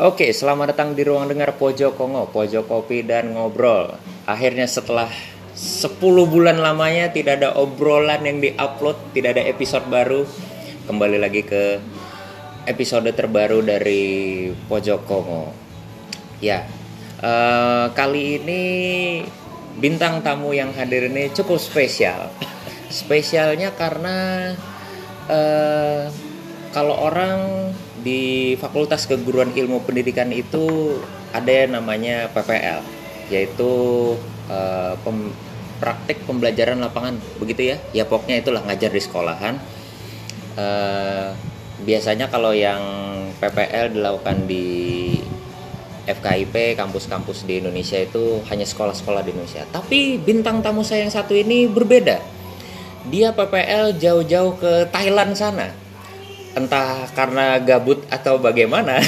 Oke, selamat datang di ruang dengar Pojok Kongo, Pojok Kopi dan Ngobrol. Akhirnya setelah 10 bulan lamanya tidak ada obrolan yang diupload, tidak ada episode baru. Kembali lagi ke episode terbaru dari Pojok Kongo. Ya, eh, kali ini bintang tamu yang hadir ini cukup spesial. Spesialnya karena eh, kalau orang di Fakultas Keguruan Ilmu Pendidikan itu ada yang namanya PPL, yaitu eh, pem- praktik pembelajaran lapangan, begitu ya? Ya pokoknya itulah ngajar di sekolahan. Eh, biasanya kalau yang PPL dilakukan di FKIP kampus-kampus di Indonesia itu hanya sekolah-sekolah di Indonesia. Tapi bintang tamu saya yang satu ini berbeda. Dia PPL jauh-jauh ke Thailand sana. Entah karena gabut atau bagaimana.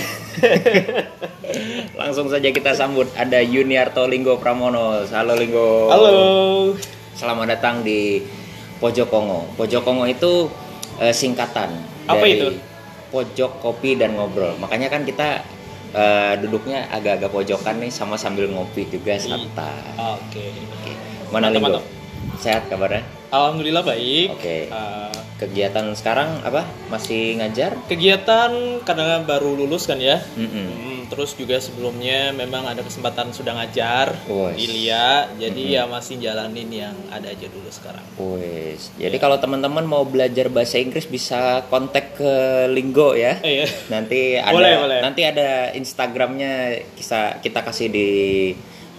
Langsung saja kita sambut ada Yuniarto Linggo Pramono. Halo Linggo. Halo. Selamat datang di Pojok Kongo. Pojok Kongo itu eh, singkatan Apa dari itu? Pojok Kopi dan Ngobrol. Makanya kan kita eh, duduknya agak-agak pojokan nih sama sambil ngopi juga santai. Oke. Oke. Mana Mantap, Linggo? mantap. Sehat kabarnya? Alhamdulillah baik. Oke. Uh, Kegiatan sekarang apa? Masih ngajar? kegiatan karena baru lulus kan ya. Mm-mm. Hmm, terus juga sebelumnya memang ada kesempatan sudah ngajar Wes. di LIA, jadi ya masih jalanin yang ada aja dulu sekarang. Jadi kalau teman-teman mau belajar bahasa Inggris bisa kontak ke Linggo ya. Eh ya. Nanti ada Boleh, boleh. nanti ada Instagramnya kita kita kasih di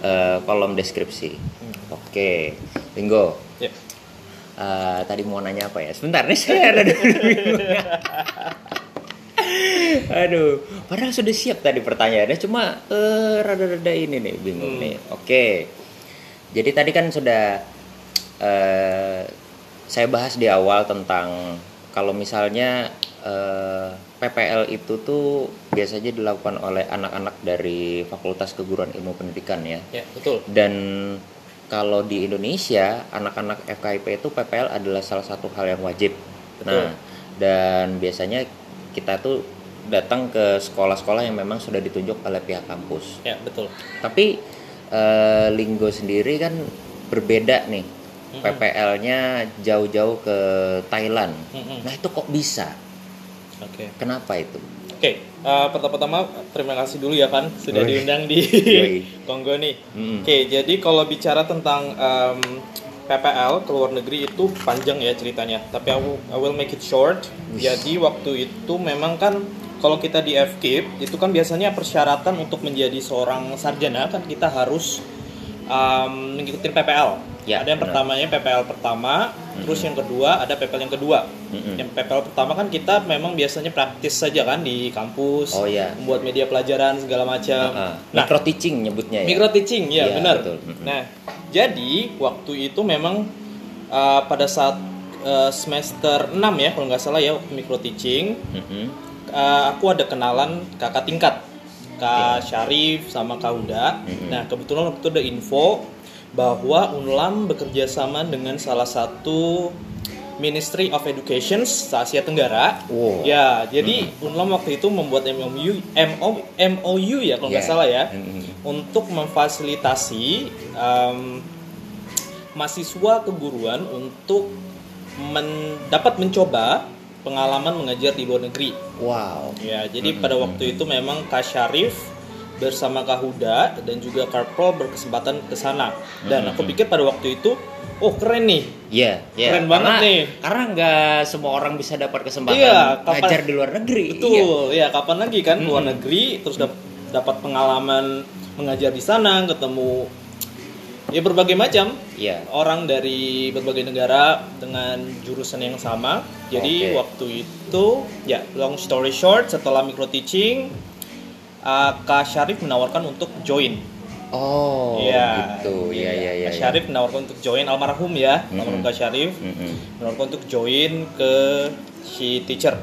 eh, kolom deskripsi. Hmm. Oke, Linggo. Eh, tadi mau nanya apa ya? Sebentar nih saya ada. Aduh, padahal sudah siap tadi pertanyaannya, cuma eh, rada-rada ini nih bingung Hmm. nih. Oke, jadi tadi kan sudah eh, saya bahas di awal tentang kalau misalnya eh, PPL itu tuh biasanya dilakukan oleh anak-anak dari Fakultas Keguruan Ilmu Pendidikan ya. Ya, betul. Dan kalau di Indonesia, anak-anak FKIP itu PPL adalah salah satu hal yang wajib. Betul. Nah, dan biasanya kita tuh datang ke sekolah-sekolah yang memang sudah ditunjuk oleh pihak kampus. Ya, betul. Tapi eh, Linggo sendiri kan berbeda nih. PPL-nya jauh-jauh ke Thailand. Nah, itu kok bisa? Oke. Kenapa itu? Oke, uh, pertama-tama terima kasih dulu ya kan sudah diundang di. Kongo nih. Mm-mm. Oke, jadi kalau bicara tentang um, PPL ke luar negeri itu panjang ya ceritanya. Tapi will, I will make it short. Jadi waktu itu memang kan kalau kita di FKIP itu kan biasanya persyaratan untuk menjadi seorang sarjana kan kita harus um, mengikuti PPL. Ya, ada yang benar. pertamanya PPL pertama, terus yang kedua ada PPL yang kedua. Mm-mm. Yang PPL pertama kan kita memang biasanya praktis saja kan di kampus, Oh, iya. membuat media pelajaran segala macam. Ah. Nah, Micro teaching nyebutnya ya. micro teaching ya Iya, benar. betul. Mm-mm. Nah, jadi waktu itu memang uh, pada saat uh, semester 6 ya kalau nggak salah ya waktu micro teaching, Mm-mm. uh, aku ada kenalan kakak tingkat. Kak Iya. Syarif sama Kak Huda. Mm-mm. Nah, kebetulan waktu itu ada info bahwa Unlam bekerja sama dengan salah satu Ministry of Education se-Asia Tenggara. Wow. Ya, jadi Unlam waktu itu membuat MOU MO, MOU ya kalau nggak Ya. salah ya Mm-mm. untuk memfasilitasi em, mahasiswa keguruan untuk men- dapat mencoba pengalaman mengajar di luar negeri. Wow. Ya, jadi pada waktu itu memang Kak Syarif bersama Kak Huda dan juga Kak Pro berkesempatan ke sana. Dan aku pikir pada waktu itu, oh keren nih. Iya, iya. Keren banget Karena- nih. Karena nggak semua orang bisa dapat kesempatan Iya, kapan- ngajar di luar negeri. Iya. Betul, ya kapan lagi kan ke luar negeri terus dap- dapat pengalaman mengajar di sana, ketemu ya berbagai macam Iya. orang dari berbagai negara dengan jurusan yang sama. Jadi Oke. waktu itu ya long story short setelah micro teaching uh, Kak Syarif menawarkan untuk join. Oh, Iya, gitu. Iya, iya, iya. Kak iya. Syarif menawarkan untuk join almarhum ya, Mm-mm. almarhum Kak Syarif Mm-mm. menawarkan untuk join ke si teacher.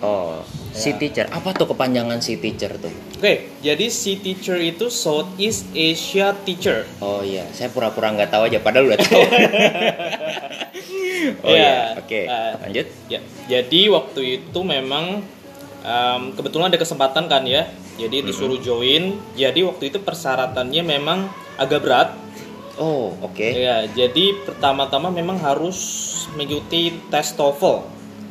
Oh, si Ya. teacher. Apa tuh kepanjangan si teacher tuh? Oke, jadi si teacher itu Southeast Asia teacher. Oh iya, saya pura-pura nggak tahu aja padahal udah tahu. oh Iya. iya, oke. Ah. Lanjut. Ya, jadi waktu itu memang Em, kebetulan ada kesempatan kan ya, jadi disuruh join. Jadi waktu itu persyaratannya memang agak berat. Oh, oke. Ya, jadi pertama-tama memang harus mengikuti tes TOEFL.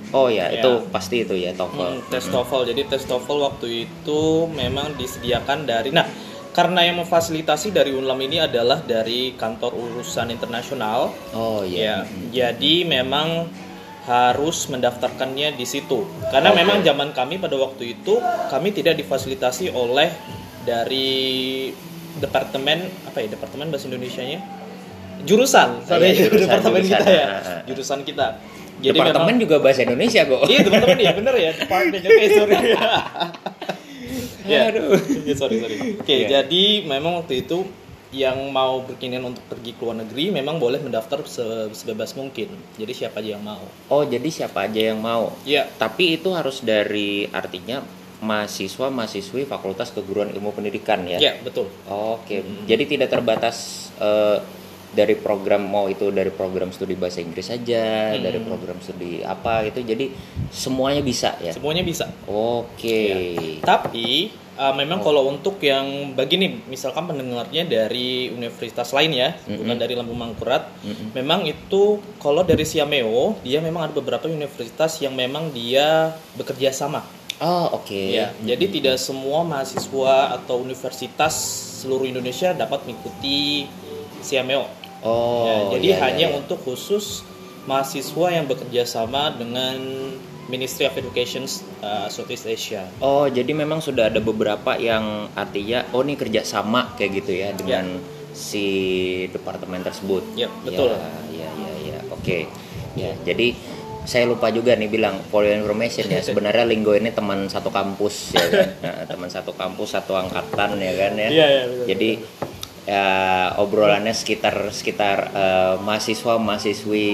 Oh ya, Ya. itu pasti itu ya TOEFL. Hmm, tes TOEFL. Jadi tes TOEFL waktu itu memang disediakan dari nah karena yang memfasilitasi dari Unlam ini adalah dari kantor urusan internasional. Oh Ya, iya. jadi memang harus mendaftarkannya di situ. Karena Oke. memang zaman kami pada waktu itu kami tidak difasilitasi oleh dari departemen apa ya departemen bahasa Indonesianya jurusan sorry iya, jurusan, departemen jurusan. kita ya jurusan kita Departemen juga bahasa Indonesia kok. Iya teman-teman ya bener ya department oke sorry. ya Aduh. Ya, sorry sorry. Oke Iya. jadi memang waktu itu yang mau berkeinginan untuk pergi ke luar negeri memang boleh mendaftar se- sebebas mungkin. Jadi siapa aja yang mau. Oh, jadi siapa aja yang mau? Iya. Tapi itu harus dari artinya mahasiswa mahasiswi Fakultas Keguruan Ilmu Pendidikan ya. Iya betul. Oke. Hmm. Jadi tidak terbatas eh, dari program mau itu dari program studi bahasa Inggris saja, Hmm. dari program studi apa gitu. Jadi semuanya bisa ya. Semuanya bisa. Oke. Tapi uh, memang Oh. kalau untuk yang bagi nih misalkan pendengarnya dari universitas lain ya, bukan dari Lambung Mangkurat, Mm-mm. memang itu kalau dari Siameo dia memang ada beberapa universitas yang memang dia bekerja sama. Oh, oke. Ya, jadi tidak semua mahasiswa atau universitas seluruh Indonesia dapat mengikuti Siameo. Oh, Ya, jadi iya, iya, hanya iya. untuk khusus mahasiswa yang bekerja sama dengan Ministry of Education uh, Southeast Asia. Oh, jadi memang sudah ada beberapa yang artinya oh ini kerja sama kayak gitu ya dengan si departemen tersebut. Ya, betul. Ya, ya, ya, ya. Oke. Ya, jadi saya lupa juga nih bilang for your information ya sebenarnya Linggo ini teman satu kampus ya kan. Nah, teman satu kampus satu angkatan ya kan ya. Iya, iya, betul, Jadi ya obrolannya sekitar sekitar eh, mahasiswa mahasiswi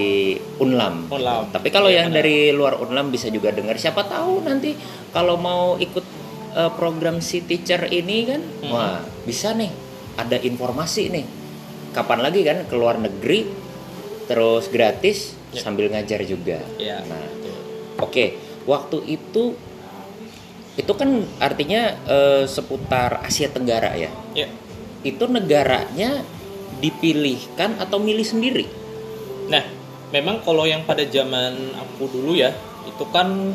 Unlam. Unlam. Tapi kalau Iya, yang benar. dari luar Unlam bisa juga dengar siapa tahu nanti kalau mau ikut eh, program si teacher ini kan Hmm. wah bisa nih ada informasi nih kapan lagi kan ke luar negeri terus gratis Ya. sambil ngajar juga Iya. nah oke waktu itu itu kan artinya eh, seputar Asia Tenggara ya Ya. Itu negaranya dipilihkan atau milih sendiri Nah, memang kalau yang pada zaman aku dulu ya, itu kan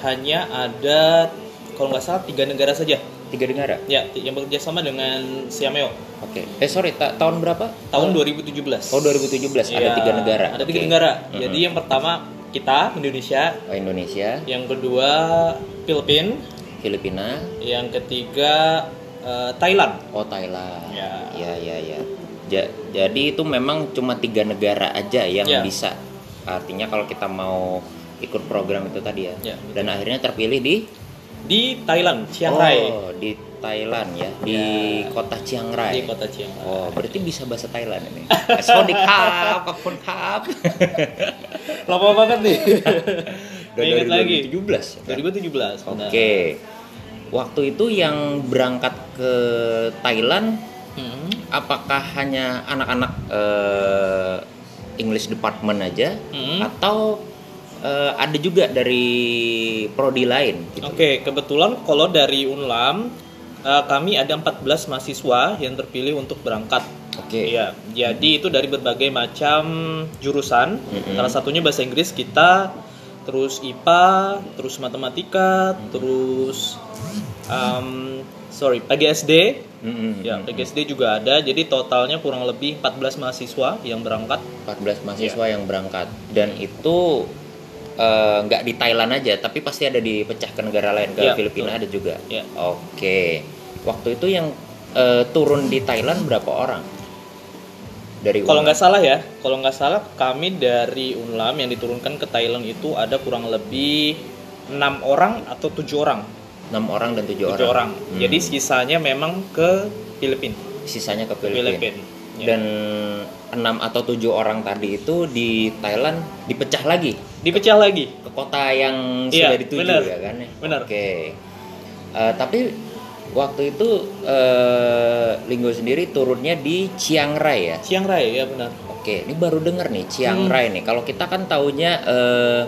hanya ada kalau nggak salah tiga negara saja. tiga negara Ya, yang bekerja sama dengan Siameo oke eh sorry ta- tahun berapa tahun 2017. oh 2017 ada Ya, tiga negara Ada tiga Oke. negara. Mm-mm. Jadi yang pertama kita Indonesia, Oh, Indonesia yang kedua Filipina, Filipina yang ketiga eh, Thailand. oh Thailand Ya. ya ya ya Ja- jadi itu memang cuma tiga negara aja yang Ya. bisa artinya kalau kita mau ikut program itu tadi ya, Ya, betul. dan akhirnya terpilih di Di Thailand, Chiang Rai. oh di Thailand ya di Ya. kota Chiang Rai Di kota Chiang Rai. oh berarti bisa bahasa Thailand ini Sonic Hub Kapun Hub Lama banget nih. Ingat lagi. 2017 ya kan? 2017. benar. Waktu itu yang berangkat ke Thailand Hmm. apakah hanya anak-anak eh, English department aja Hmm. atau eh, ada juga dari prodi lain gitu? Oke, kebetulan kalau dari Unlam eh, kami ada 14 mahasiswa yang terpilih untuk berangkat. Oke. Iya, jadi itu dari berbagai macam jurusan. Mm-mm. Salah satunya bahasa Inggris kita, terus IPA, terus matematika, terus um, sorry PGSD. Mm-mm. Ya, PGSD juga ada. Jadi totalnya kurang lebih 14 mahasiswa yang berangkat. 14 mahasiswa Iya. yang berangkat dan itu eh, nggak di Thailand aja tapi pasti ada dipecah ke negara lain ke Iya, Filipina betul. ada juga. Iya. Oke. Waktu itu yang eh, turun di Thailand berapa orang? Dari Kalau nggak salah ya, kalau nggak salah kami dari Unlam yang diturunkan ke Thailand itu ada kurang lebih enam orang atau tujuh orang, enam orang dan tujuh orang. orang. Hmm. Jadi sisanya memang ke Filipina. sisanya ke Filipina. Filipina. Ya. Dan enam atau tujuh orang tadi itu di Thailand dipecah lagi dipecah lagi. ke kota yang Iya, sudah dituju benar. ya kan? ya? Benar. Oke. Eh, tapi waktu itu eh, Linggo sendiri turunnya di Chiang Rai ya. Chiang Rai ya benar. Oke, ini baru denger nih Chiang Hmm. Rai nih. Kalau kita kan taunya eh,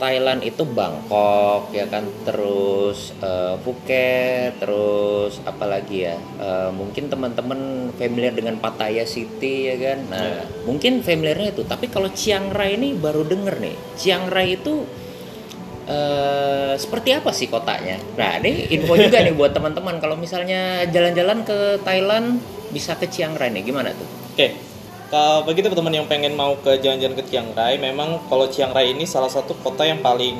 Thailand itu Bangkok ya kan terus eh, Phuket terus apalagi ya Eh, mungkin teman-teman familiar dengan Pattaya City ya kan nah Iya. mungkin familiarnya itu tapi kalau Chiang Rai ini baru denger nih Chiang Rai itu eh seperti apa sih kotanya nah ini info juga nih buat teman-teman kalau misalnya jalan-jalan ke Thailand bisa ke Chiang Rai nih gimana tuh Oke, kalau bagi teman-teman yang pengen mau ke jalan-jalan ke Chiang Rai, memang kalau Chiang Rai ini salah satu kota yang paling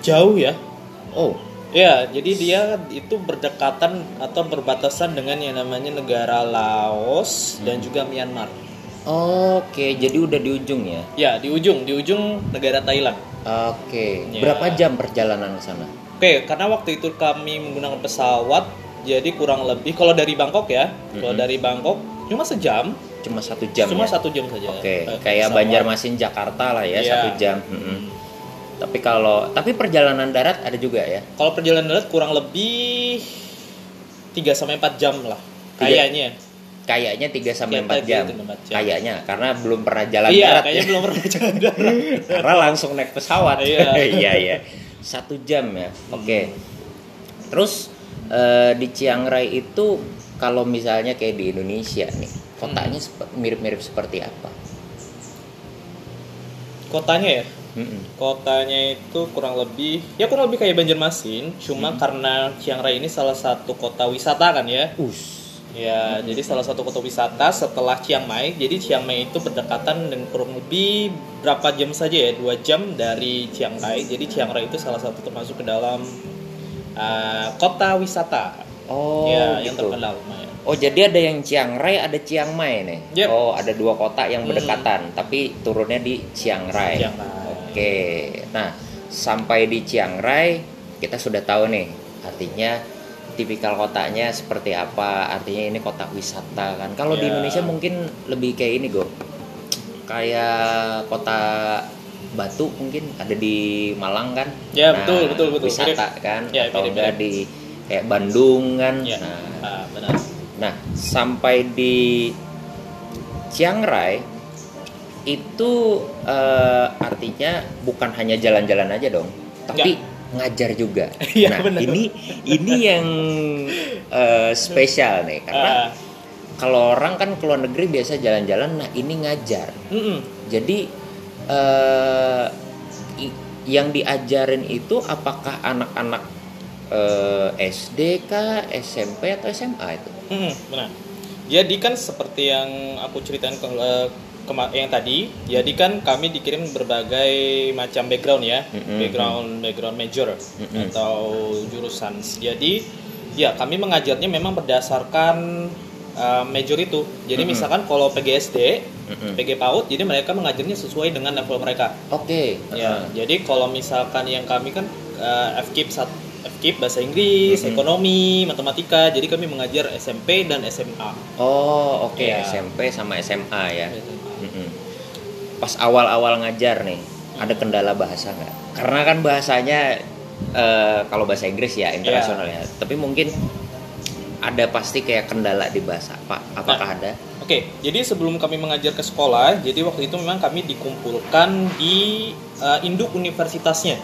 jauh ya. oh Ya, jadi dia itu berdekatan atau berbatasan dengan yang namanya negara Laos dan juga Myanmar. Oke, jadi udah di ujung ya. Ya, di ujung, di ujung negara Thailand. Oke, Ya. berapa jam perjalanan ke sana? Oke, karena waktu itu kami menggunakan pesawat, jadi kurang lebih kalau dari Bangkok ya, kalau Mhm. dari Bangkok cuma sejam, Cuma satu jam. cuma ya? satu jam saja. Oke, Eh, kayak. Banjarmasin Jakarta lah ya Iya. satu jam. Mm-mm. Tapi kalau tapi perjalanan darat ada juga ya. Kalau perjalanan darat kurang lebih 3 sampai 4 jam lah. Kayaknya. Kayaknya 3 sampai Tiga- 4 jam. tiga sampai empat jam. Kayaknya karena belum pernah jalan iya, darat. kayaknya ya. belum pernah jalan darat. karena langsung naik pesawat. Iya. iya iya. Satu jam ya. Oke. Terus eh, di Chiang Rai itu kalau misalnya kayak di Indonesia nih, kotanya Hmm. mirip-mirip seperti apa? Kotanya ya. Mm-mm. Kotanya itu kurang lebih ya kurang lebih kayak Banjarmasin, cuma Hmm. karena Chiang Rai ini salah satu kota wisata kan ya. Us. Ya, jadi salah satu kota wisata setelah Chiang Mai. Jadi Chiang Mai itu berdekatan dengan kurang lebih berapa jam saja ya? Dua jam dari Chiang Rai. Jadi Chiang Rai itu salah satu termasuk ke dalam uh, kota wisata. Oh, ya, yang gitu. terkenal lumayan. Oh jadi ada yang Chiang Rai, ada Chiang Mai nih. Yep. Oh ada dua kota yang Hmm. berdekatan, tapi turunnya di Chiang Rai. Chiang Rai. Oke, nah sampai di Chiang Rai kita sudah tahu nih, artinya tipikal kotanya seperti apa. Artinya ini kota wisata kan. Kalau di Ya. Indonesia mungkin lebih kayak ini go, kayak kota Batu mungkin ada di Malang kan. Ya, betul, betul, betul. Wisata Mirip. kan, Ya, atau mirip, enggak mirip. di kayak Bandung kan. Ya, Nah, ah, benar. Nah, sampai di Chiang Rai itu eh, artinya bukan hanya jalan-jalan aja dong, tapi ngajar juga. Iya, nah, benar. ini ini yang eh, spesial nih karena Ah, kalau orang kan ke luar negeri biasa jalan-jalan, nah ini ngajar. mm-mm. Jadi eh, i- yang diajarin itu apakah anak-anak eh, SD kah, SMP atau SMA itu? Mm-mm, benar. Jadi kan seperti yang aku ceritain ke, yang tadi, jadi kan kami dikirim berbagai macam background ya, Mm-mm. background background major Mm-mm. atau jurusan. Jadi ya kami mengajarnya memang berdasarkan eh, major itu. Jadi Mm-mm. misalkan kalau PGSD, Mm-mm. PG PAUD, jadi mereka mengajarnya sesuai dengan level mereka. Oke. Ya, jadi kalau misalkan yang kami kan uh, FKIP sat FKIP bahasa Inggris, Mhm. ekonomi, matematika. Jadi kami mengajar SMP dan SMA. Oh, oke Ya. SMP sama SMA ya. Mm-mm. Pas awal-awal ngajar nih, ada kendala bahasa nggak? Karena kan bahasanya eh, kalau bahasa Inggris ya internasional ya. Tapi mungkin ada pasti kayak kendala di bahasa. Apa? Apakah ada? Oke, jadi sebelum kami mengajar ke sekolah, jadi waktu itu memang kami dikumpulkan di uh, induk universitasnya.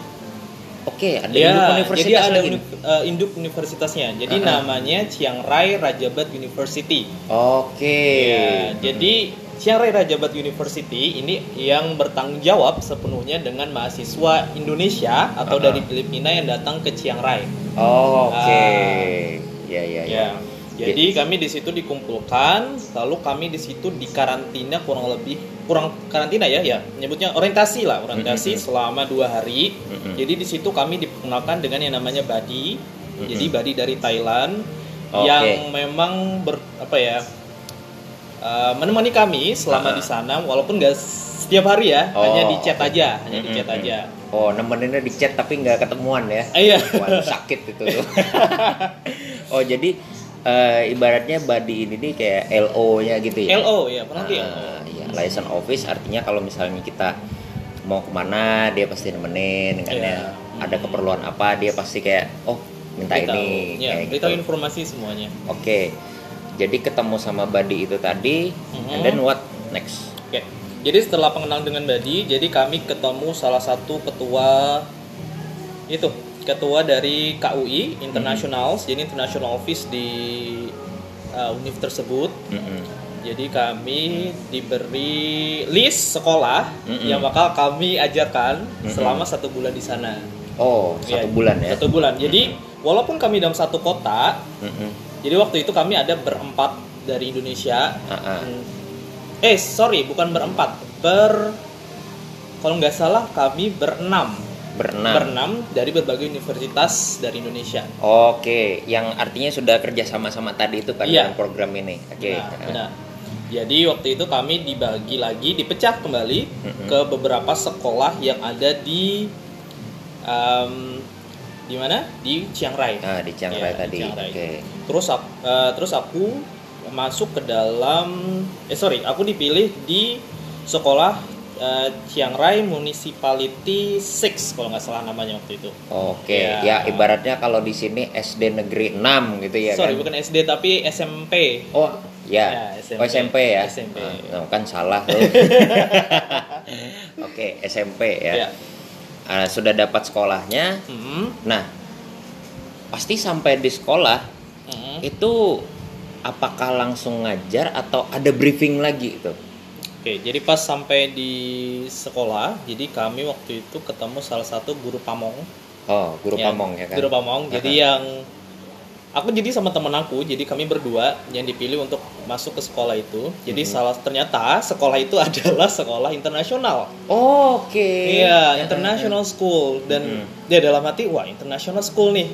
Oke, ada Ya, induk universitas jadi ada lagi. uni- uh, induk universitasnya. Jadi Uh-uh. namanya Chiang Rai Rajabat University. Oke. Ya, jadi Chiang Rai Rajabat University ini yang bertanggung jawab sepenuhnya dengan mahasiswa Indonesia atau Uh-uh. dari Filipina yang datang ke Chiang Rai. Oh, Oke. Ah. Ya, ya, ya. Ya. Jadi kami di situ dikumpulkan, lalu kami di situ dikarantina kurang lebih kurang karantina ya, ya nyebutnya orientasi lah, orientasi Mm-mm. selama dua hari. Mm-mm. Jadi di situ kami diperkenalkan dengan yang namanya badi, Mm-mm. jadi badi dari Thailand Oke. yang memang ber apa ya eh, menemani kami selama Ah. di sana, walaupun nggak setiap hari ya, Oh, hanya di chat oke. aja, hanya di chat aja. Oh, nemeninnya di chat tapi nggak ketemuan ya? Iya. Waduh sakit itu tuh. oh jadi eh, ibaratnya body ini nih kayak LO-nya gitu ya? LO ya, pernah LO. Ah, ya, license office artinya kalau misalnya kita mau ke mana dia pasti nemenin kan Iya. ya. Ada keperluan apa dia pasti kayak oh minta ini ya, kayak beritahu gitu. informasi semuanya. Oke. Jadi ketemu sama body itu tadi Mhm. and then what next? Oke. Jadi setelah pengenalan dengan Badi, jadi kami ketemu salah satu ketua itu ketua dari KUI Internationals, jadi International Office di uh, univ tersebut. Mm-mm. Jadi kami diberi list sekolah Mm-mm. yang bakal kami ajarkan Mm-mm. selama satu bulan di sana. Oh, satu Iya, bulan ya. Satu bulan. Jadi walaupun kami dalam satu kota, Mm-mm. Jadi waktu itu kami ada berempat dari Indonesia. Ah. Hmm. Eh sorry, bukan berempat, ber kalau nggak salah kami berenam, Berenam. berenam dari berbagai universitas dari Indonesia. Oke, yang artinya sudah kerja sama-sama tadi itu kan Iya. dalam program ini. Oke. Nah, ah. benar. Jadi waktu itu kami dibagi lagi, dipecah kembali Mm-mm. ke beberapa sekolah yang ada di em, di mana? Di Chiang Rai. Ah, di Chiang Rai di tadi. Chiang Rai. Oke. Terus aku, eh, terus aku masuk ke dalam eh sorry, aku dipilih di sekolah eh, Chiang Rai Municipality 6 kalau nggak salah namanya waktu itu. Oke, Ya. ya ibaratnya kalau di sini SD Negeri 6 gitu ya sorry, kan. bukan SD tapi SMP. Oh, ya. Ya, SMP. Oh, SMP ya. SMP. Ah, nah, kan salah tuh. Oke, SMP ya. Ya. Ah, sudah dapat sekolahnya. Hmm, Nah, pasti sampai di sekolah hmm. itu apakah langsung ngajar atau ada briefing lagi itu? Oke, jadi pas sampai di sekolah, jadi kami waktu itu ketemu salah satu guru pamong. Oh, guru Ya, pamong ya kan. Guru pamong. Jadi yang aku jadi sama temen aku, jadi kami berdua yang dipilih untuk masuk ke sekolah itu. Jadi Mhm. salah ternyata sekolah itu adalah sekolah internasional. Oke. Iya, international school dan Mhm. dia dalam hati wah international school nih.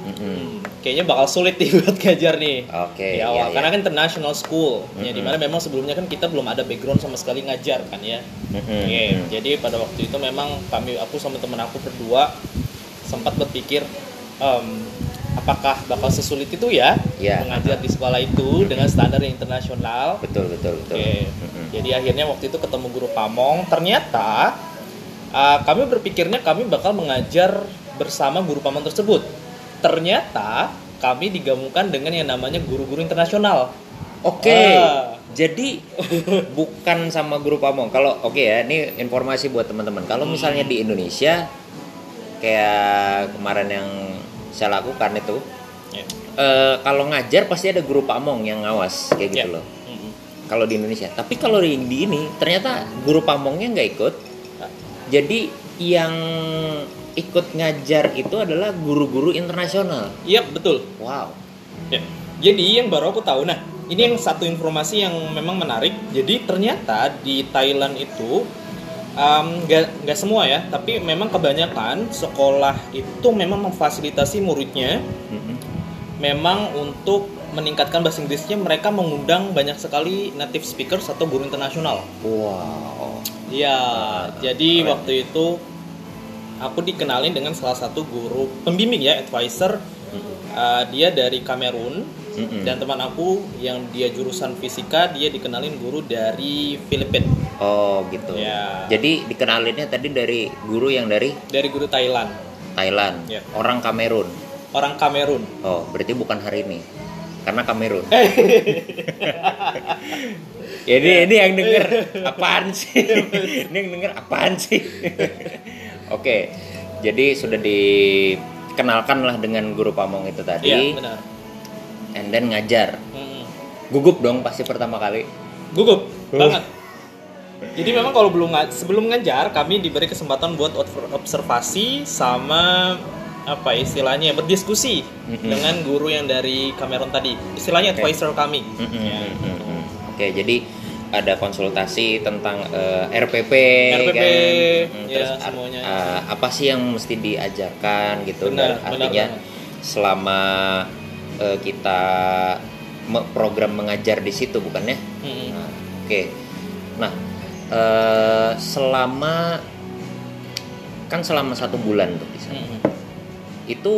Mm-mm. Hmm, kayaknya bakal sulit nih buat ngajar nih. Oke, Di iya, awal iya. karena kan international school. Ya Mhm. di mana memang sebelumnya kan kita belum ada background sama sekali ngajar kan ya. Mm-mm. Oke, Mm-mm. jadi pada waktu itu memang kami aku sama temen aku berdua sempat berpikir em, apakah bakal sesulit itu ya Ya. mengajar di sekolah itu dengan standar yang internasional. Betul, betul, betul. Oke. Jadi akhirnya waktu itu ketemu guru pamong, ternyata uh, kami berpikirnya kami bakal mengajar bersama guru pamong tersebut. Ternyata kami digabungkan dengan yang namanya guru-guru internasional. Oke. Ah. Jadi bukan sama guru pamong. Kalau oke ya, ini informasi buat teman-teman. Kalau misalnya di Indonesia kayak kemarin yang saya lakukan itu Ya. eh, kalau ngajar pasti ada guru pamong yang ngawas kayak gitu Ya. loh. Mm-mm. Kalau di Indonesia. Tapi kalau di, di ini ternyata guru pamongnya nggak ikut. Jadi yang ikut ngajar itu adalah guru-guru internasional. Iya betul. Wow. Ya. Jadi yang baru aku tahu, nah ini yang satu informasi yang memang menarik. Jadi ternyata di Thailand itu nggak nggak semua ya, tapi memang kebanyakan sekolah itu memang memfasilitasi muridnya Mm-mm. memang untuk meningkatkan bahasa Inggrisnya mereka mengundang banyak sekali native speakers atau guru internasional. Wow. Iya, jadi keren. waktu itu aku dikenalin dengan salah satu guru pembimbing ya, advisor. Uh, dia dari Kamerun Mm-mm. dan teman aku yang dia jurusan fisika dia dikenalin guru dari Filipina, Oh gitu. Ya. Jadi dikenalinnya tadi dari guru yang dari dari guru Thailand, Thailand, Ya. orang Kamerun. orang Kamerun. Oh berarti bukan hari ini, karena Kamerun. Jadi ini yang denger apaan sih? ini yang denger apaan sih? Oke, jadi sudah dikenalkan lah dengan guru pamong itu tadi, Iya benar. And then ngajar. Mm-mm. Gugup dong pasti pertama kali. Gugup Uh. banget. Jadi memang kalau belum sebelum ngajar kami diberi kesempatan buat obser- observasi sama apa istilahnya berdiskusi Mm-mm. dengan guru yang dari Kamerun tadi. Istilahnya Oke. advisor kami. Mm-mm, Ya. mm-mm. Oke, jadi ada konsultasi tentang eh, RPP, RPP, kan? Ya, terus semuanya. eh, apa sih yang mesti diajarkan gitu? Benar, Dan benar artinya banget. selama eh, kita me- program mengajar di situ, bukannya? Mm-mm. Nah, Oke, nah eh, selama kan selama satu bulan tuh di sana. Mm-mm. itu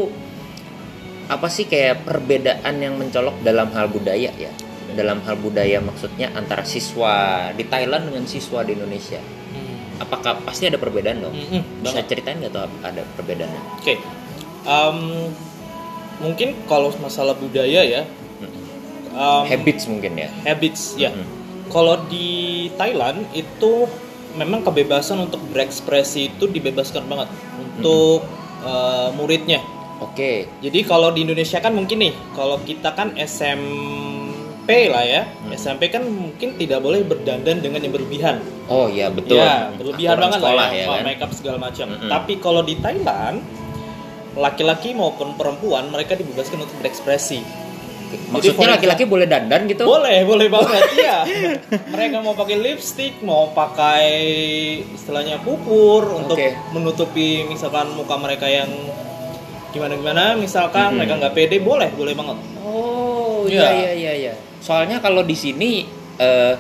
apa sih kayak perbedaan yang mencolok dalam hal budaya ya dalam hal budaya maksudnya antara siswa di Thailand dengan siswa di Indonesia apakah pasti ada perbedaan dong Mm-mm, bisa banget. ceritain nggak tuh ada perbedaannya Oke. Em, mungkin kalau masalah budaya ya, em, habits mungkin ya habits ya. Mm-mm. Kalau di Thailand itu memang kebebasan untuk berekspresi itu dibebaskan banget untuk uh, muridnya. Oke. Jadi kalau di Indonesia kan mungkin nih, kalau kita kan SMP lah ya, Hmm. SMP kan mungkin tidak boleh berdandan dengan yang berlebihan. Oh iya betul. Ya, berlebihan Aturan banget sekolah lah ya, ya kan. make up segala macam. Mm-mm. Tapi kalau di Thailand, laki-laki maupun perempuan mereka dibebaskan untuk berekspresi. Maksudnya laki-laki boleh dandan gitu? Boleh, boleh banget. Iya. Mereka mau pakai lipstick, mau pakai istilahnya pupur untuk Oke. menutupi misalkan muka mereka yang gimana gimana. Misalkan Mhm. mereka nggak pede, boleh, boleh banget. Oh Iya. iya iya iya iya. Soalnya kalau di sini eh,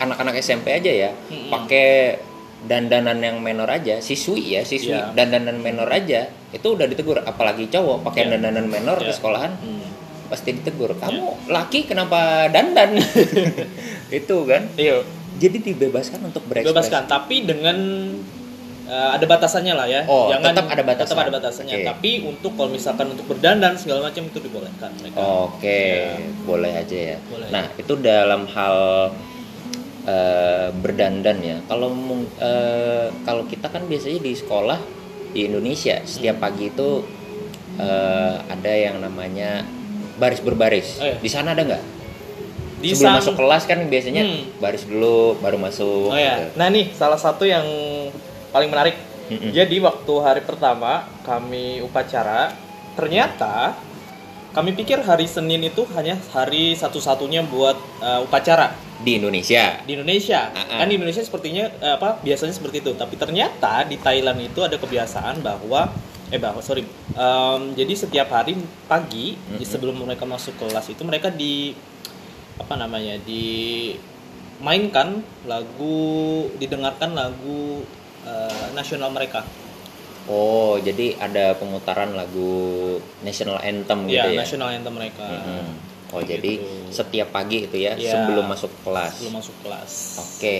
anak-anak SMP aja ya Mm-mm. pakai dandanan yang menor aja, siswi ya, siswi Iya. dandanan menor aja itu udah ditegur apalagi cowok pakai Iya. dandanan menor ke Iya. sekolahan Hmm. pasti ditegur. Kamu laki kenapa dandan? itu kan. Iya. Jadi dibebaskan untuk berekspresi. Bebaskan, tapi dengan uh, ada batasannya lah ya. Oh, tetap ada batasan. Tetap ada batasannya. Oke. Tapi untuk kalau misalkan untuk berdandan segala macam itu dibolehkan mereka. Oke, Ya. boleh aja ya. Boleh. Nah, itu dalam hal eh, berdandan ya. Kalau eh, kalau kita kan biasanya di sekolah di Indonesia setiap pagi itu eh, ada yang namanya baris berbaris. Oh, iya. Di sana ada nggak? Di Sebelum sang- masuk kelas kan biasanya Hmm. baris dulu baru masuk. Oh ya. gitu. Nah nih salah satu yang paling menarik. Mm-mm. Jadi waktu hari pertama kami upacara, ternyata kami pikir hari Senin itu hanya hari satu-satunya buat uh, upacara Di Indonesia. di Indonesia. Ah, ah. Kan di Indonesia sepertinya eh, apa biasanya seperti itu. Tapi ternyata di Thailand itu ada kebiasaan bahwa eh bahwa sorry. Em, jadi setiap hari pagi Mm-mm. sebelum mereka masuk kelas itu mereka di apa namanya dimainkan lagu didengarkan lagu eh, nasional mereka. Oh, jadi ada pemutaran lagu national anthem gitu Iya, ya. national anthem mereka. Mm-mm. Oh, Gitu. jadi setiap pagi itu ya Iya. sebelum masuk kelas. Sebelum masuk kelas. Oke.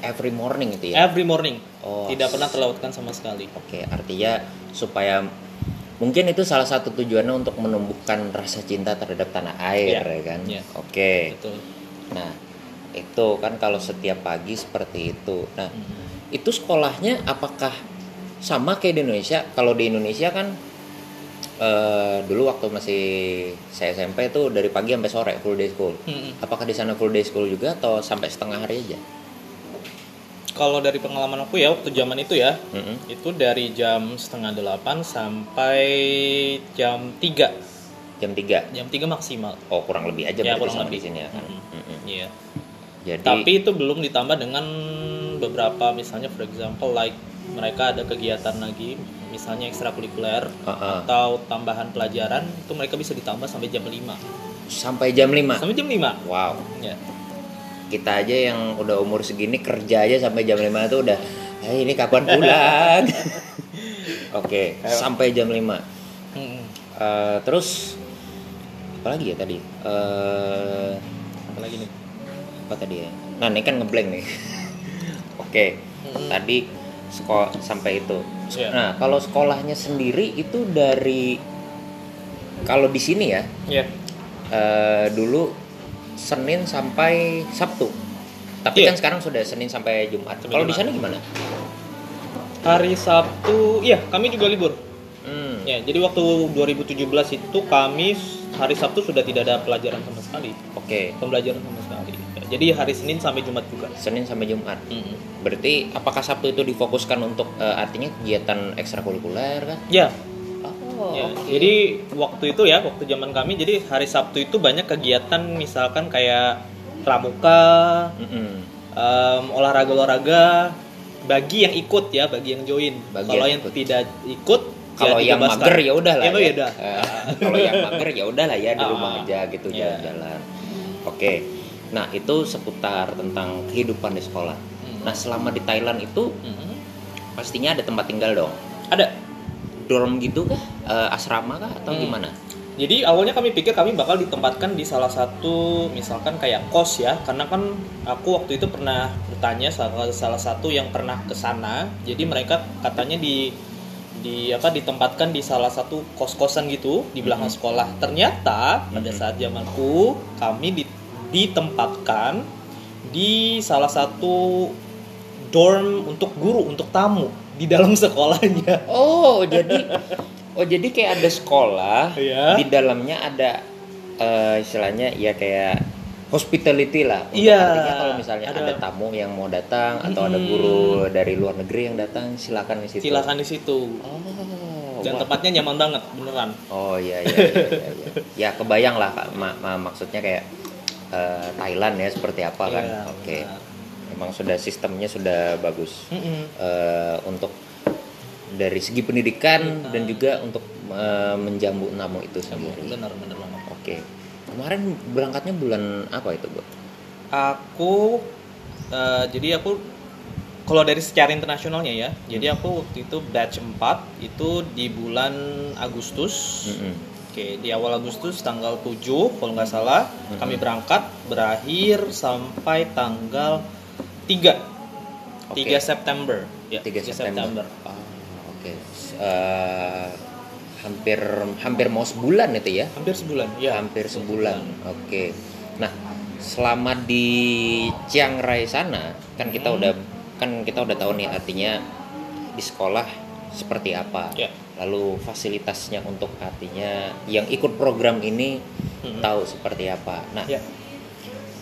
Every morning itu ya. Every morning. Oh, Tidak pernah terlewatkan sama sekali. Oke, artinya supaya mungkin itu salah satu tujuannya untuk menumbuhkan rasa cinta terhadap tanah air Iya. ya kan. Iya. Oke. Betul. Nah, itu kan kalau setiap pagi seperti itu. Nah, Mm. itu sekolahnya apakah sama kayak di Indonesia? Kalau di Indonesia kan eh, dulu waktu masih saya SMP itu dari pagi sampai sore full day school. Mm-mm. Apakah di sana full day school juga atau sampai setengah hari aja? Kalau dari pengalaman aku ya waktu zaman itu ya, Mm-mm. itu dari jam setengah delapan sampai jam 3 Jam 3. jam 3 maksimal Oh, kurang lebih aja Ya, kurang lebih. di sini ya kan. Mm-mm. Mm-mm. Iya. Jadi tapi itu belum ditambah dengan beberapa misalnya for example like mereka ada kegiatan lagi misalnya ekstrakurikuler Heeh. atau tambahan pelajaran itu mereka bisa ditambah sampai jam 5 sampai jam 5. sampai jam 5 Wow. ya Kita aja yang udah umur segini kerja aja sampai jam 5 itu udah "Eh, ini kapan pulang? Oke, Ayo. sampai jam 5. Mm-mm. Eh, terus apa lagi ya tadi? Eh apa lagi nih apa tadi ya? Nah, ini kan ngeblank nih. Oke. Mm-mm. Tadi sekolah sampai itu. Iya. Nah, kalau sekolahnya sendiri itu dari kalau di sini ya, ya eh, dulu Senin sampai Sabtu. Tapi Iya. kan sekarang sudah Senin sampai Jumat. Kalau di sana gimana? hari Sabtu iya kami juga libur Hmm. Ya, jadi waktu 2017 itu kami hari Sabtu sudah tidak ada pelajaran sama sekali, Oke. pembelajaran sama sekali. Jadi hari Senin sampai Jumat juga. Senin sampai Jumat. Mm-mm. Berarti apakah Sabtu itu difokuskan untuk eh, artinya kegiatan ekstrakurikuler kan? Ya, Oh, ya. oke. jadi waktu itu ya, waktu zaman kami, jadi hari Sabtu itu banyak kegiatan, misalkan kayak pramuka, Mm-mm. em, olahraga-olahraga, bagi yang ikut ya, bagi yang join. Bagi Kalau yang yang ikut. tidak ikut, Kalau ya yang dibebaskan. mager ya udah lah. Ya, ya udah. Eh, kalau yang mager ya udah lah ya di Ah, rumah aja gitu iya. jalan-jalan. Oke. Nah, itu seputar tentang kehidupan di sekolah. Hmm. Nah, selama di Thailand itu Mm-mm. pastinya ada tempat tinggal dong. Ada. Dorm gitu kah? Eh, asrama kah atau Hmm. gimana? Jadi awalnya kami pikir kami bakal ditempatkan di salah satu misalkan kayak kos ya, karena kan aku waktu itu pernah bertanya salah salah satu yang pernah ke sana. Jadi mereka katanya di di apa ditempatkan di salah satu kos-kosan gitu di belakang Mhm. sekolah. Ternyata pada Mhm. saat zamanku kami di- ditempatkan di salah satu dorm untuk guru untuk tamu di dalam sekolahnya. Oh, jadi oh jadi kayak ada sekolah Iya. di dalamnya ada eh, istilahnya ya kayak hospitality lah. Iya, artinya kalau misalnya ada- ada, tamu yang mau datang atau ada Mm-mm. guru dari luar negeri yang datang, silakan di situ. Silakan di situ. Oh, Dan wah. tempatnya nyaman banget, beneran. Oh iya iya iya. iya, iya. ya kebayang lah Kak. Ma- ma- maksudnya kayak eh, Thailand ya seperti apa kan. Iya, Oke. benar. Memang sudah sistemnya sudah bagus. Mm-mm. Eh, untuk dari segi pendidikan dan juga untuk eh, menjamu tamu itu sendiri. Bener bener banget. Oke. Kemarin berangkatnya bulan apa itu, Bu? Aku eh, jadi aku kalau dari secara internasionalnya ya, jadi aku waktu itu batch 4 itu di bulan Agustus. Mm-mm. Oke, di awal Agustus tanggal 7 kalau nggak salah kami berangkat berakhir sampai tanggal 3 Oke. 3 September. Ya, 3 September. Ah, Oke. Eh, hampir hampir mau sebulan itu ya? Hampir sebulan. Ya, hampir sebulan. Oke. Nah, selama di Chiang Rai sana kan kita Hmm. udah kan kita udah tahu nih artinya di sekolah seperti apa. Ya. Lalu fasilitasnya untuk artinya yang ikut program ini Hmm. tahu seperti apa. Nah, Ya.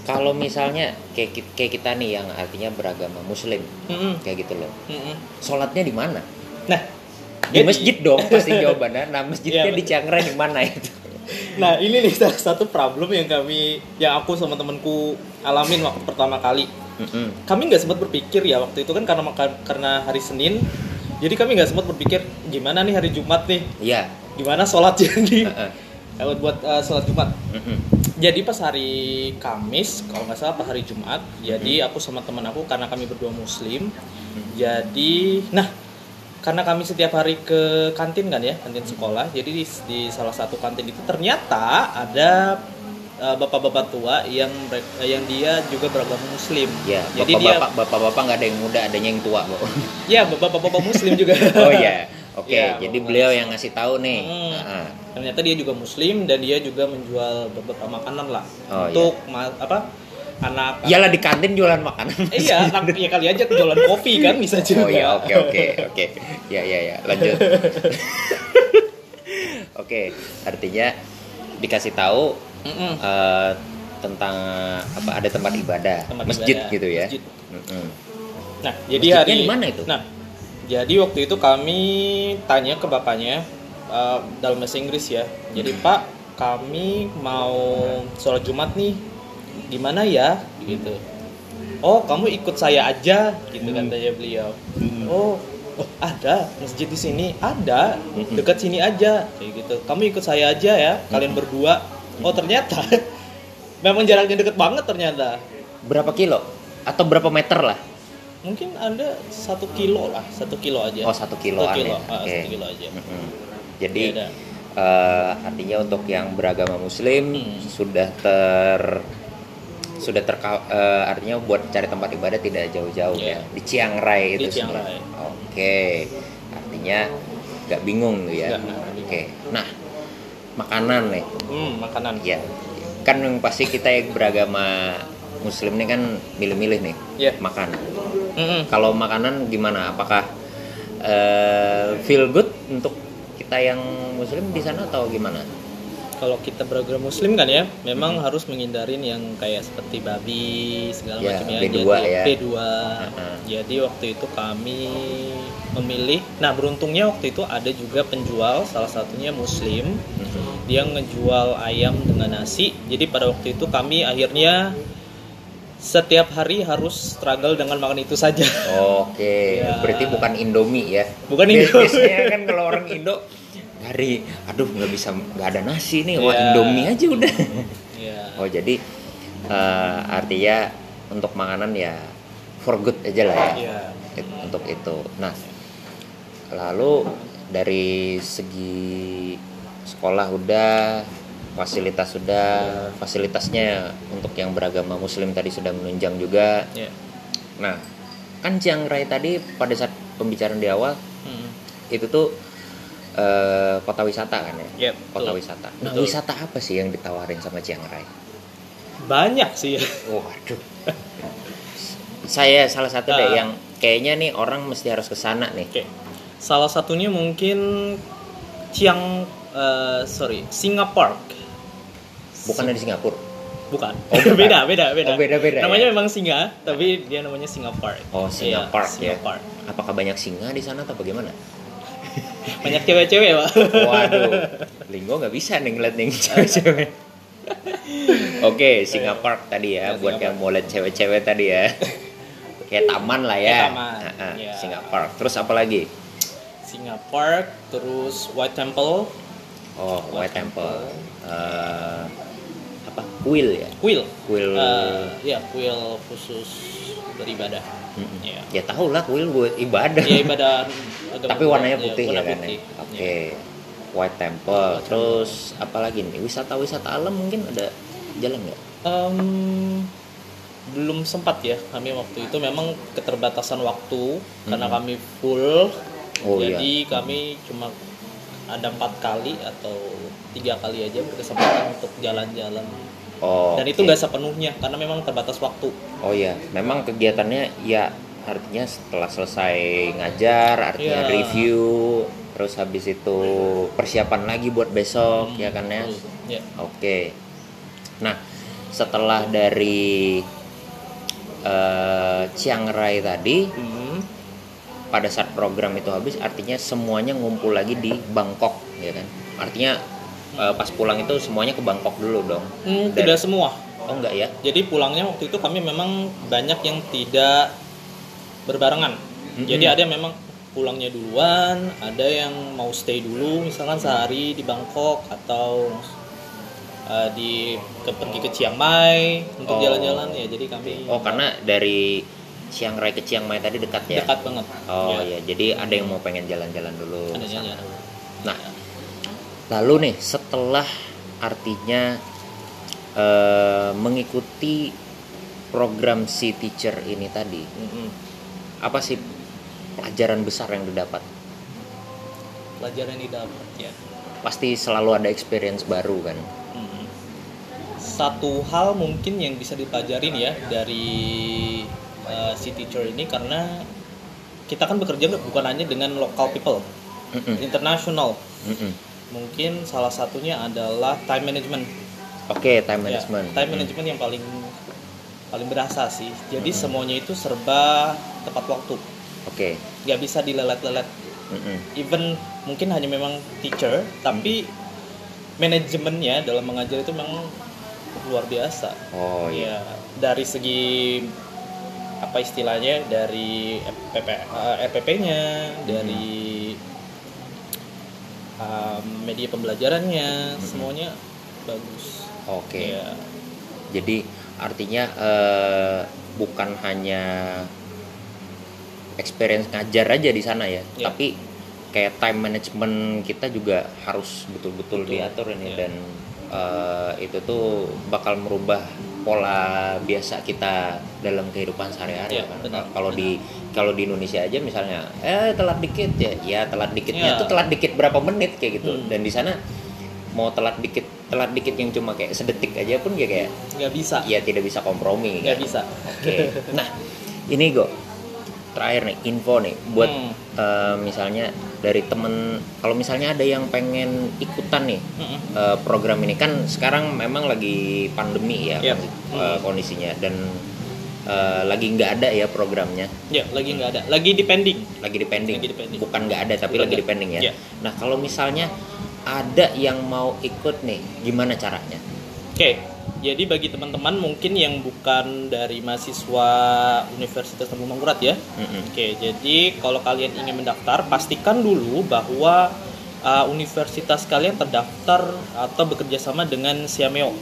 kalau misalnya kayak kayak kita nih yang artinya beragama muslim Mm-mm. kayak gitu loh. Mm-mm. Sholatnya di mana? Nah, Di masjid dong pasti jawabannya. Nah, masjidnya Iya, di Chiang Rai di mana itu? Nah ini nih salah satu problem yang kami, yang aku sama temanku alamin waktu pertama kali. Mm-mm. Kami nggak sempat berpikir ya waktu itu kan karena karena hari Senin, jadi kami nggak sempat berpikir gimana nih hari Jumat nih, Iya. gimana sholat jadi Heeh. buat buat uh, sholat Jumat. Mm-mm. Jadi pas hari Kamis, kalau nggak salah pas hari Jumat, jadi aku sama teman aku karena kami berdua Muslim, jadi nah karena kami setiap hari ke kantin kan ya kantin sekolah, jadi di, di salah satu kantin itu ternyata ada uh, bapak-bapak tua yang merek- yang dia juga beragama Muslim. Ya, jadi dia bapak-bapak bapak-bapak nggak ada yang muda, adanya yang tua, Bu. ya bapak-bapak Muslim juga. Oh iya. Oke, Ya, jadi bapak beliau yang ngasih tahu nih. Hmm. Ah, ternyata dia juga muslim dan dia juga menjual beberapa makanan lah Oh, untuk ma- apa anak Iyalah di kantin jualan makanan. Eh, iya anak ya kali aja jualan kopi kan bisa juga Oh iya, oke oke oke. Ya ya ya, lanjut. Oke, artinya dikasih tahu Mm-mm. eh, tentang apa ada tempat ibadah, Tempat masjid ibadah, gitu ya. masjid. Mm-mm. nah jadi Masjidnya hari di mana itu? nah jadi waktu itu kami tanya ke bapaknya eh, dalam bahasa Inggris ya jadi Hmm. pak kami mau sholat Jumat nih di mana ya gitu oh kamu ikut saya aja gitu Hmm. katanya beliau Hmm. oh oh, ada masjid di sini ada Mm-mm. dekat sini aja kayak gitu kamu ikut saya aja ya kalian Mm-mm. berdua oh ternyata memang jaraknya deket banget ternyata Berapa kilo? Atau berapa meter lah? mungkin ada satu kilo lah satu kilo aja Oh, satu kiloan satu kilo, ya? ah, Oke. satu kilo aja Mm-mm. Jadi Beda. eh, artinya untuk yang beragama Muslim Hmm. sudah ter sudah ter artinya buat cari tempat ibadah tidak jauh-jauh Iya. ya di Chiang Rai Di itu Chiang sendiri. Rai. Oke, artinya nggak bingung tuh ya. Nggak bingung. Oke, nah makanan nih, hmm makanan ya kan yang pasti kita yang beragama Muslim ini kan milih-milih nih Iya. makan. Mm-mm. Kalau makanan gimana? Apakah eh, feel good untuk kita yang Muslim di sana atau gimana? Kalau kita beragama muslim kan ya memang harus menghindarin yang kayak seperti babi segala Ya, macam ya B2 jadi ya. B2 Uh-uh. jadi waktu itu kami memilih nah beruntungnya waktu itu ada juga penjual salah satunya muslim dia ngejual ayam dengan nasi jadi pada waktu itu kami akhirnya setiap hari harus struggle dengan makan itu saja Oke, Ya. berarti bukan Indomie ya? Bukan Indomie. Biasanya kan kalau orang Indo dari, aduh nggak bisa, nggak ada nasi nih, wah Ya. Indomie aja udah. ya Oh jadi eh, artinya untuk makanan ya for good aja lah ya, ya It- untuk itu. Nah, lalu dari segi sekolah udah, fasilitas sudah, fasilitasnya untuk yang beragama Muslim tadi sudah menunjang juga. ya Nah, kan Chiang Rai tadi pada saat pembicaraan di awal Hmm. itu tuh eh, kota wisata kan ya? Ya, Kota betul. wisata. Nah, Betul. wisata apa sih yang ditawarin sama Chiang Rai? Banyak sih. Waduh. Saya salah satu deh Ah. yang kayaknya nih orang mesti harus ke sana nih. Oke. Salah satunya mungkin Chiang eh, sorry, Singapore. Bukan dari Singapura. Bukan. Oh, bukan. beda, beda, beda. Oh, beda-beda, Namanya ya? memang singa, tapi dia namanya Singapore. Oh, Iya, Singapore ya. Singapore. Apakah banyak singa di sana atau bagaimana? Banyak cewek-cewek, Pak. Waduh, Linggo nggak bisa nih ngeliat nih cewek-cewek. Oke, Singapura tadi ya, Ya, buat Singapura. yang mau lihat cewek-cewek tadi ya. Kayak taman lah ya. Kayak taman, ah, ya. Singapura. Terus apa lagi? Singapore, terus White Temple, Oh, White White Temple. Eh, apa? Kuil ya? Kuil. Kuil. Eh, ya, kuil khusus beribadah. Mm-mm. Ya. Ya tahu lah kuil buat ibadah. Ya ibadah Tapi warnanya putih ya, warna kan? ya? putih. Oke. White Temple. Terus apa lagi nih? Wisata-wisata alam mungkin ada jalan nggak? Em, belum sempat ya kami waktu itu memang keterbatasan waktu karena Mhm. kami full Oh, jadi kami cuma ada empat kali atau tiga kali aja berkesempatan untuk jalan-jalan Oh. dan itu nggak sepenuhnya karena memang terbatas waktu Oh iya, memang kegiatannya ya artinya setelah selesai ngajar, artinya Iya. review, terus habis itu persiapan lagi buat besok ya kan ya. Ya Oke. Nah, setelah dari eh, Chiang Rai tadi, Hmm, pada saat program itu habis, artinya semuanya ngumpul lagi di Bangkok, ya kan? Artinya eh, pas pulang itu semuanya ke Bangkok dulu dong. Hmm, Dan- tidak semua Oh enggak ya? jadi pulangnya waktu itu kami memang banyak yang tidak berbarengan Mm-mm. jadi ada yang memang pulangnya duluan ada yang mau stay dulu misalkan sehari di Bangkok atau uh, di ke, pergi ke Chiang Mai untuk Oh. jalan-jalan ya jadi kami Oh karena dari Chiang Rai ke Chiang Mai tadi dekat ya? dekat banget Oh Ya, ya, jadi ada yang mau pengen jalan-jalan dulu. ada ke sana. jalan. Lalu nih setelah artinya eh, mengikuti program si teacher ini tadi, Mm-mm. apa sih pelajaran besar yang didapat? pelajaran yang didapat ya Pasti selalu ada experience baru kan? Mm-mm. satu hal mungkin yang bisa dipelajarin ya dari uh, si teacher ini karena kita kan bekerja bukan hanya dengan local people Mm-mm, international mm-mm. Mungkin salah satunya adalah time management Oke, time Ya, management. time management yang paling paling berasa sih jadi semuanya itu serba tepat waktu Oke. nggak bisa dilelet-lelet mm-mm. even mungkin hanya memang teacher tapi manajemennya dalam mengajar itu memang luar biasa Oh iya. ya dari segi apa istilahnya dari PP, eh, RPP-nya dari um, media pembelajarannya semuanya bagus Oke. ya Jadi artinya eh, bukan hanya experience ngajar aja di sana ya, Ya. tapi kayak time management kita juga harus betul-betul Betul. diatur ini Ya. dan eh, itu tuh bakal merubah pola biasa kita dalam kehidupan sehari-hari Ya, kan. benar, Kalau di kalau di Indonesia aja misalnya eh telat dikit ya, ya telat dikitnya Ya. tuh telat dikit berapa menit kayak gitu. Hmm. Dan di sana mau telat dikit telat dikit yang cuma kayak sedetik aja pun kayak kayak nggak bisa ya tidak bisa kompromi nggak kan? bisa Oke. Nah, ini go terakhir nih info nih buat Hmm. eh, misalnya dari temen kalau misalnya ada yang pengen ikutan nih Mm-mm. eh, program ini kan sekarang memang lagi pandemi ya Yep. kondi- eh, kondisinya dan eh, lagi nggak ada ya programnya ya lagi nggak ada lagi depending lagi di pending, Lagi di pending. bukan nggak ada tapi Bukan lagi di nggak. pending ya Iya. nah kalau misalnya ada yang mau ikut nih gimana caranya Oke, jadi bagi teman-teman mungkin yang bukan dari mahasiswa Universitas Tanjung Mangkurat ya. Mm-mm. Oke, jadi kalau kalian ingin mendaftar, pastikan dulu bahwa uh, universitas kalian terdaftar atau bekerja sama dengan Siameo.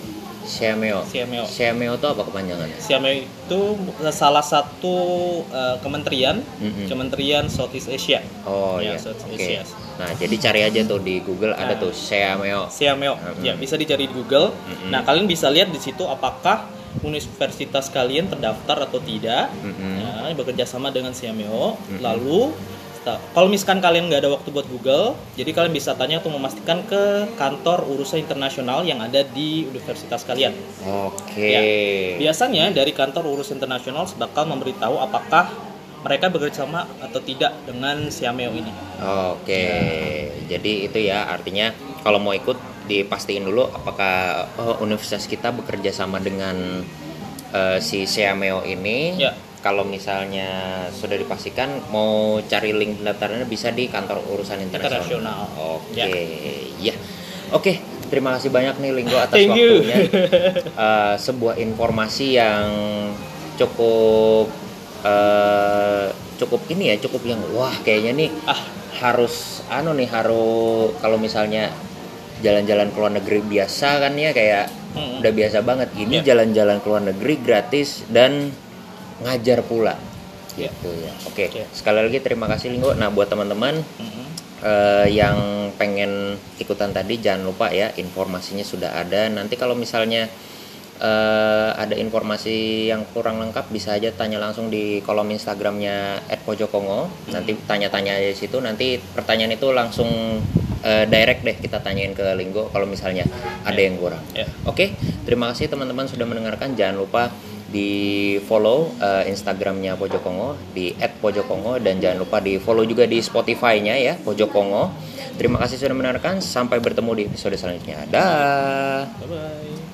Siameo Siameo. Siameo itu apa kepanjangannya Siameo itu salah satu uh, kementerian, Mm-mm. Kementerian Southeast Asia. Oh Ya, iya. Southeast Oke. Asia. Nah, jadi cari aja tuh di Google ada Nah. tuh Xiaomeo. Siameo. Mm-mm. Ya, bisa dicari di Google. Mm-mm. Nah, kalian bisa lihat di situ apakah universitas kalian terdaftar atau tidak. Mm-mm. Ya, bekerja sama dengan Siameo. Mm-mm. Lalu Kalau misalkan kalian nggak ada waktu buat Google, jadi kalian bisa tanya atau memastikan ke kantor urusan internasional yang ada di universitas kalian. Oke. Ya. Biasanya dari kantor urusan internasional bakal memberitahu apakah mereka bekerja sama atau tidak dengan Siameo ini. Oke. Jadi itu ya artinya kalau mau ikut dipastiin dulu apakah oh, universitas kita bekerja sama dengan eh, si Siameo ini. Ya. Kalau misalnya sudah dipastikan mau cari link pendaftarannya bisa di kantor urusan internasional. Oke, Ya. ya. Oke, terima kasih banyak nih Linggo atas Thank you. waktunya. Eh, sebuah informasi yang cukup eh, cukup ini ya, cukup yang wah kayaknya nih Ah, harus anu nih harus kalau misalnya jalan-jalan ke luar negeri biasa kan ya kayak Mm-mm. udah biasa banget. Ini Ya. jalan-jalan ke luar negeri gratis dan ngajar pula. Ya. Gitu ya. Oke, Ya. sekali lagi terima kasih Linggo. Nah, buat teman-teman eh, yang pengen ikutan tadi jangan lupa ya informasinya sudah ada nanti kalau misalnya eh, ada informasi yang kurang lengkap bisa aja tanya langsung di kolom instagramnya @pojokongo nanti tanya-tanya aja di situ nanti pertanyaan itu langsung eh, direct deh kita tanyain ke Linggo kalau misalnya ada yang kurang Ya. Oke, terima kasih teman-teman sudah mendengarkan. Jangan lupa di follow eh, Instagramnya Pojokongo di @pojokongo dan jangan lupa di follow juga di Spotify-nya ya Pojokongo. Terima kasih sudah mendengarkan. Sampai bertemu di episode selanjutnya. Dah. Bye bye.